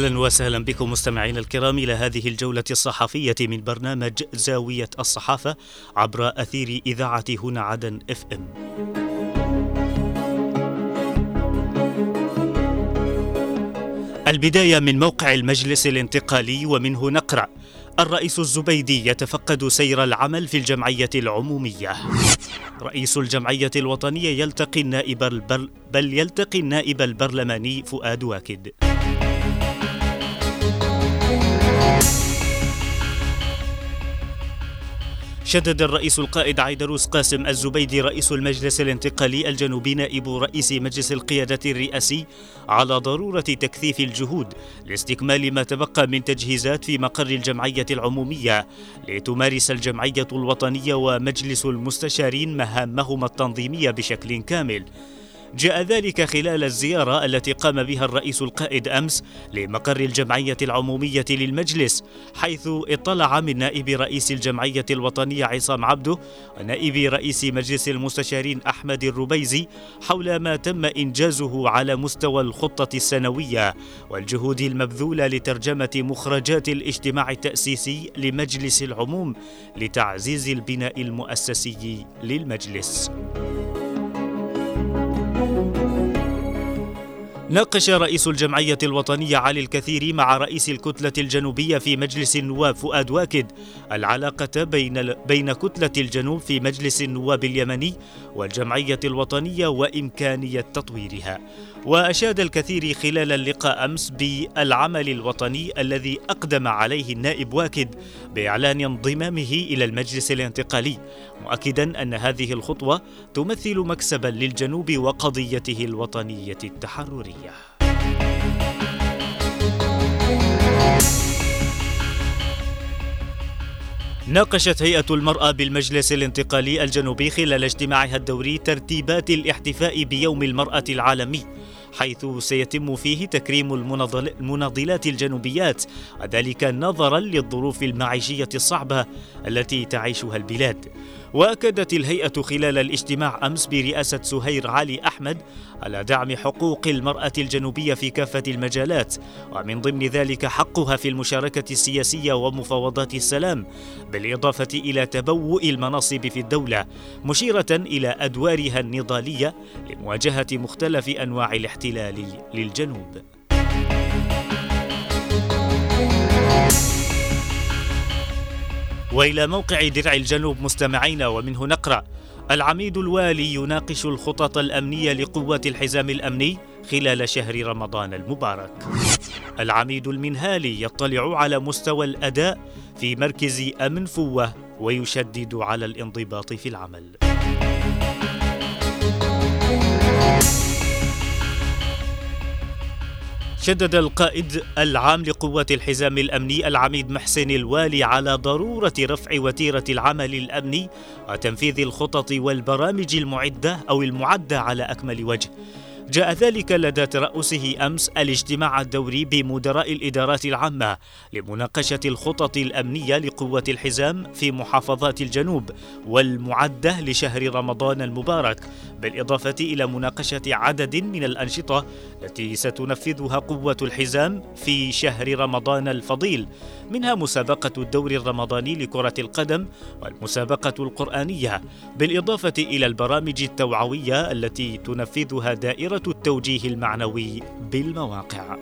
أهلا وسهلا بكم مستمعينا الكرام إلى هذه الجولة الصحفية من برنامج زاوية الصحافة عبر أثير إذاعة هنا عدن إف إم. البداية من موقع المجلس الانتقالي ومنه نقرأ الرئيس الزبيدي يتفقد سير العمل في الجمعية العمومية. رئيس الجمعية الوطنية يلتقي النائب البر بل يلتقي النائب البرلماني فؤاد واكد. شدد الرئيس القائد عيدروس قاسم الزبيدي رئيس المجلس الانتقالي الجنوبي نائب رئيس مجلس القيادة الرئاسي على ضرورة تكثيف الجهود لاستكمال ما تبقى من تجهيزات في مقر الجمعية العمومية لتمارس الجمعية الوطنية ومجلس المستشارين مهامهما التنظيمية بشكل كامل. جاء ذلك خلال الزيارة التي قام بها الرئيس القائد أمس لمقر الجمعية العمومية للمجلس حيث اطلع من نائب رئيس الجمعية الوطنية عصام عبده ونائب رئيس مجلس المستشارين أحمد الربيزي حول ما تم إنجازه على مستوى الخطة السنوية والجهود المبذولة لترجمة مخرجات الاجتماع التأسيسي لمجلس العموم لتعزيز البناء المؤسسي للمجلس. ناقش رئيس الجمعية الوطنية علي الكثير مع رئيس الكتلة الجنوبية في مجلس النواب فؤاد واكد العلاقة بين بين كتلة الجنوب في مجلس النواب اليمني والجمعية الوطنية وإمكانية تطويرها. وأشاد الكثير خلال اللقاء أمس بالعمل الوطني الذي أقدم عليه النائب واكد بإعلان انضمامه إلى المجلس الانتقالي مؤكدا أن هذه الخطوة تمثل مكسبا للجنوب وقضيته الوطنية التحررية. ناقشت هيئة المرأة بالمجلس الانتقالي الجنوبي خلال اجتماعها الدوري ترتيبات الاحتفاء بيوم المرأة العالمي حيث سيتم فيه تكريم المناضلات الجنوبيات وذلك نظرا للظروف المعيشية الصعبة التي تعيشها البلاد. وأكدت الهيئة خلال الاجتماع أمس برئاسة سهير علي أحمد على دعم حقوق المرأة الجنوبية في كافة المجالات ومن ضمن ذلك حقها في المشاركة السياسية ومفاوضات السلام بالإضافة إلى تبوء المناصب في الدولة مشيرة إلى أدوارها النضالية لمواجهة مختلف أنواع الاحتلال للجنوب. وإلى موقع درع الجنوب مستمعين ومنه نقرأ العميد الوالي يناقش الخطط الأمنية لقوات الحزام الأمني خلال شهر رمضان المبارك. العميد المنهالي يطلع على مستوى الأداء في مركز أمن فوة ويشدد على الانضباط في العمل. شدد القائد العام لقوات الحزام الأمني العميد محسن الوالي على ضرورة رفع وتيرة العمل الأمني وتنفيذ الخطط والبرامج المعدة أو المعدة على أكمل وجه. جاء ذلك لدى ترأسه أمس الاجتماع الدوري بمدراء الإدارات العامة لمناقشة الخطط الأمنية لقوة الحزام في محافظات الجنوب والمعدة لشهر رمضان المبارك بالإضافة إلى مناقشة عدد من الأنشطة التي ستنفذها قوة الحزام في شهر رمضان الفضيل منها مسابقة الدور الرمضاني لكرة القدم والمسابقة القرآنية بالإضافة إلى البرامج التوعوية التي تنفذها دائرة التوجيه المعنوي بالمواقع.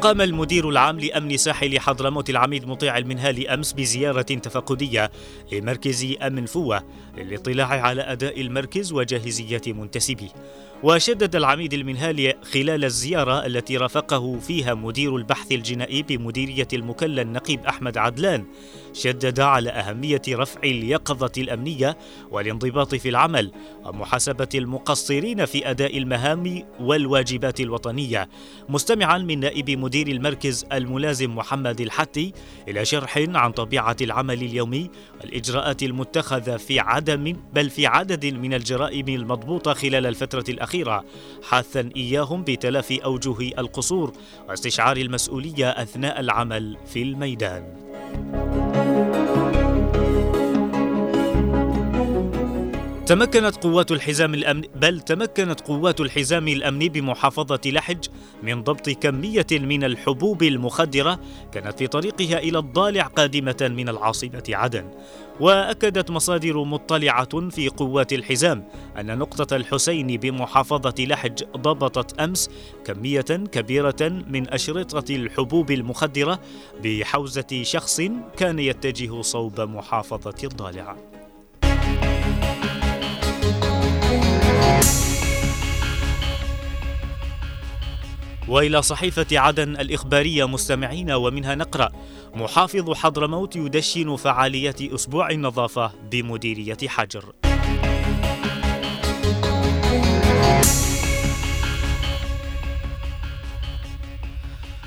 قام المدير العام لأمن ساحل حضرموت العميد مطيع المنهالي أمس بزيارة تفقدية لمركز أمن فوة للاطلاع على أداء المركز وجاهزية منتسبيه وشدد العميد المنهالي خلال الزيارة التي رافقه فيها مدير البحث الجنائي بمديرية المكلا النقيب أحمد عدلان شدد على أهمية رفع اليقظة الأمنية والانضباط في العمل ومحاسبة المقصرين في أداء المهام والواجبات الوطنية. مستمعا من نائب مدير المركز الملازم محمد الحتي إلى شرح عن طبيعة العمل اليومي والإجراءات المتخذة في عدم بل في عدد من الجرائم المضبوطة خلال الفترة الأخيرة. حاثا إياهم بتلافي أوجه القصور واستشعار المسؤولية أثناء العمل في الميدان. تمكنت قوات الحزام الأمن بل تمكنت قوات الحزام الأمني بمحافظة لحج من ضبط كمية من الحبوب المخدرة كانت في طريقها إلى الضالع قادمة من العاصمة عدن وأكدت مصادر مطلعة في قوات الحزام أن نقطة الحسين بمحافظة لحج ضبطت أمس كمية كبيرة من أشرطة الحبوب المخدرة بحوزة شخص كان يتجه صوب محافظة الضالع. وإلى صحيفة عدن الإخبارية مستمعين ومنها نقرأ محافظ حضرموت يدشن فعاليات أسبوع النظافة بمديرية حجر.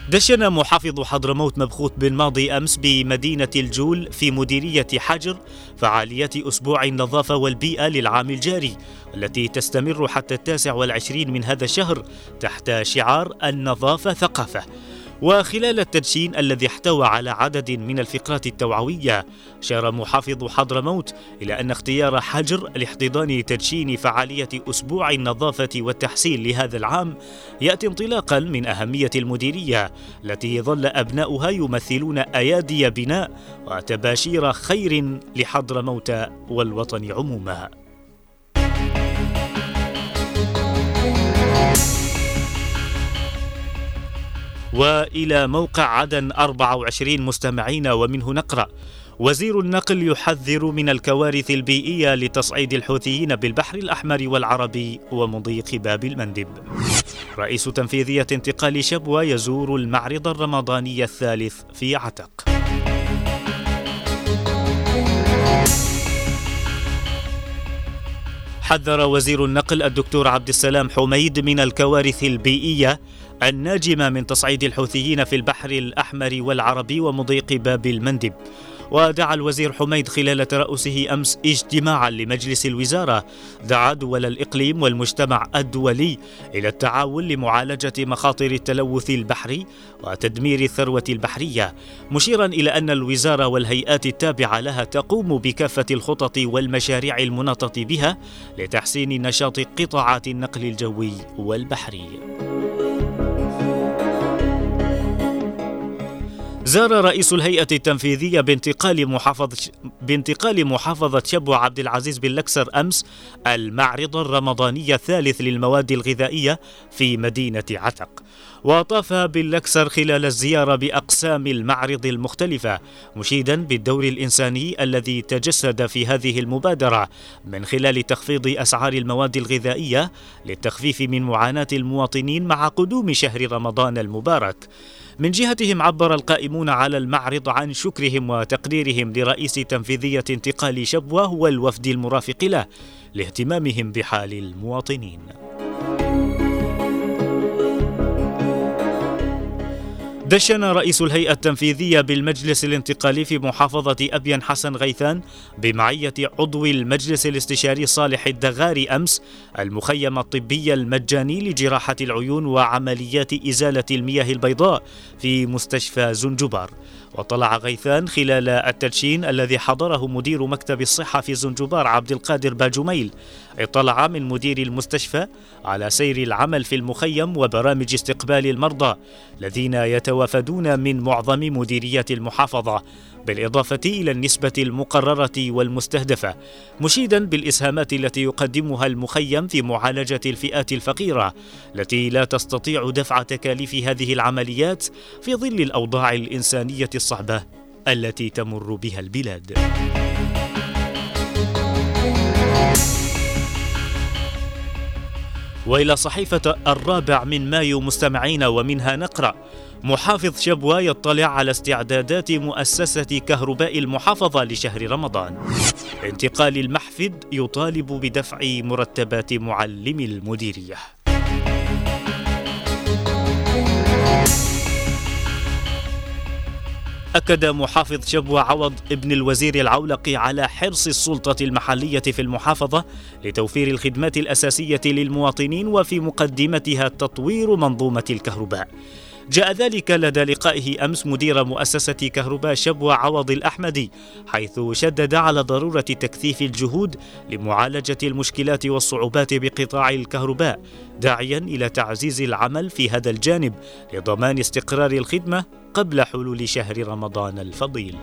دشن محافظ حضرموت مبخوت بن ماضي أمس بمدينة الجول في مديرية حجر فعاليات أسبوع النظافة والبيئة للعام الجاري التي تستمر حتى التاسع والعشرين من هذا الشهر تحت شعار النظافة ثقافة. وخلال التدشين الذي احتوى على عدد من الفقرات التوعوية أشار محافظ حضرموت إلى أن اختيار حجر لاحتضان تدشين فعالية أسبوع النظافة والتحسين لهذا العام يأتي انطلاقا من أهمية المديرية التي ظل أبناؤها يمثلون أيادي بناء وتباشير خير لحضرموت والوطن عموما. وإلى موقع عدن 24 مستمعين ومنه نقرأ وزير النقل يحذر من الكوارث البيئية لتصعيد الحوثيين بالبحر الأحمر والعربي ومضيق باب المندب. رئيس تنفيذية انتقال شبوة يزور المعرض الرمضاني الثالث في عتق. حذر وزير النقل الدكتور عبد السلام حميد من الكوارث البيئية الناجمة من تصعيد الحوثيين في البحر الأحمر والعربي ومضيق باب المندب ودعا الوزير حميد خلال ترأسه أمس اجتماعا لمجلس الوزارة دعا دول الإقليم والمجتمع الدولي إلى التعاون لمعالجة مخاطر التلوث البحري وتدمير الثروة البحرية مشيرا إلى أن الوزارة والهيئات التابعة لها تقوم بكافة الخطط والمشاريع المناطة بها لتحسين نشاط قطاعات النقل الجوي والبحري. زار رئيس الهيئة التنفيذية بانتقال محافظة بانتقال محافظة شبوة عبد العزيز بن لكسر أمس المعرض الرمضاني الثالث للمواد الغذائية في مدينة عتق. وطاف باللكسر خلال الزيارة بأقسام المعرض المختلفة مشيدا بالدور الإنساني الذي تجسد في هذه المبادرة من خلال تخفيض أسعار المواد الغذائية للتخفيف من معاناة المواطنين مع قدوم شهر رمضان المبارك. من جهتهم عبر القائمون على المعرض عن شكرهم وتقديرهم لرئيس تنفيذية انتقال شبوة والوفد المرافق له لاهتمامهم بحال المواطنين. دشن رئيس الهيئة التنفيذية بالمجلس الانتقالي في محافظة أبين حسن غيثان بمعية عضو المجلس الاستشاري صالح الدغاري أمس المخيم الطبي المجاني لجراحة العيون وعمليات إزالة المياه البيضاء في مستشفى زنجبار. وطلع غيثان خلال التدشين الذي حضره مدير مكتب الصحة في زنجبار عبد القادر باجوميل اطلع من مدير المستشفى على سير العمل في المخيم وبرامج استقبال المرضى الذين يتوافدون من معظم مديريات المحافظة. بالإضافة إلى النسبة المقررة والمستهدفة مشيدا بالإسهامات التي يقدمها المخيم في معالجة الفئات الفقيرة التي لا تستطيع دفع تكاليف هذه العمليات في ظل الأوضاع الإنسانية الصعبة التي تمر بها البلاد. وإلى صحيفة الرابع من مايو مستمعين ومنها نقرأ محافظ شبوة يطلع على استعدادات مؤسسة كهرباء المحافظة لشهر رمضان. انتقال المحفد يطالب بدفع مرتبات معلمي المديرية. أكد محافظ شبوة عوض ابن الوزير العولقي على حرص السلطة المحلية في المحافظة لتوفير الخدمات الأساسية للمواطنين وفي مقدمتها تطوير منظومة الكهرباء. جاء ذلك لدى لقائه أمس مدير مؤسسة كهرباء شبوة عوض الأحمدي حيث شدد على ضرورة تكثيف الجهود لمعالجة المشكلات والصعوبات بقطاع الكهرباء داعيا إلى تعزيز العمل في هذا الجانب لضمان استقرار الخدمة قبل حلول شهر رمضان الفضيل.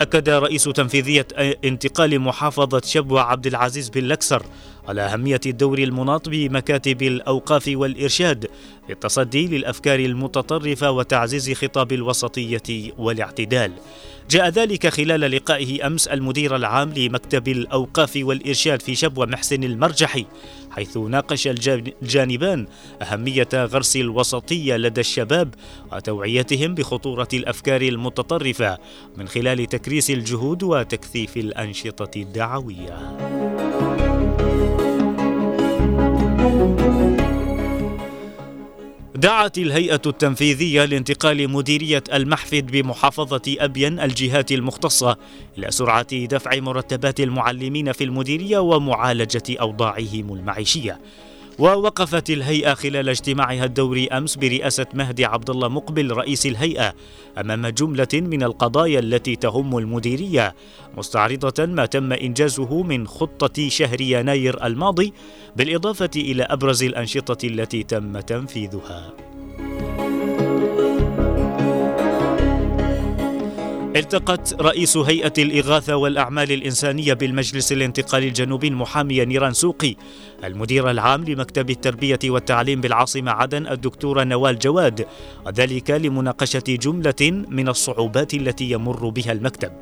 أكد رئيس تنفيذية انتقال محافظة شبوة عبد العزيز بن لكسر على أهمية الدور المناط بمكاتب الأوقاف والإرشاد في التصدي للأفكار المتطرفة وتعزيز خطاب الوسطية والاعتدال. جاء ذلك خلال لقائه أمس المدير العام لمكتب الأوقاف والإرشاد في شبوة محسن المرجحي حيث ناقش الجانبان أهمية غرس الوسطية لدى الشباب وتوعيتهم بخطورة الأفكار المتطرفة من خلال تكريس الجهود وتكثيف الأنشطة الدعوية دعت الهيئة التنفيذية لانتقال مديرية المحفد بمحافظة أبين الجهات المختصة إلى سرعة دفع مرتبات المعلمين في المديرية ومعالجة أوضاعهم المعيشية. ووقفت الهيئة خلال اجتماعها الدوري أمس برئاسة مهدي عبد الله مقبل رئيس الهيئة أمام جملة من القضايا التي تهم المديرية مستعرضة ما تم إنجازه من خطة شهر يناير الماضي بالإضافة إلى أبرز الأنشطة التي تم تنفيذها. التقت رئيس هيئة الإغاثة والأعمال الإنسانية بالمجلس الانتقالي الجنوبي المحامية نيران سوقي المدير العام لمكتب التربية والتعليم بالعاصمة عدن الدكتورة نوال جواد وذلك لمناقشة جملة من الصعوبات التي يمر بها المكتب.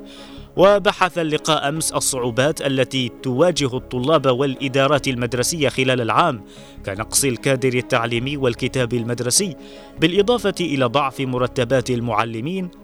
وبحث اللقاء أمس الصعوبات التي تواجه الطلاب والإدارات المدرسية خلال العام كنقص الكادر التعليمي والكتاب المدرسي بالإضافة إلى ضعف مرتبات المعلمين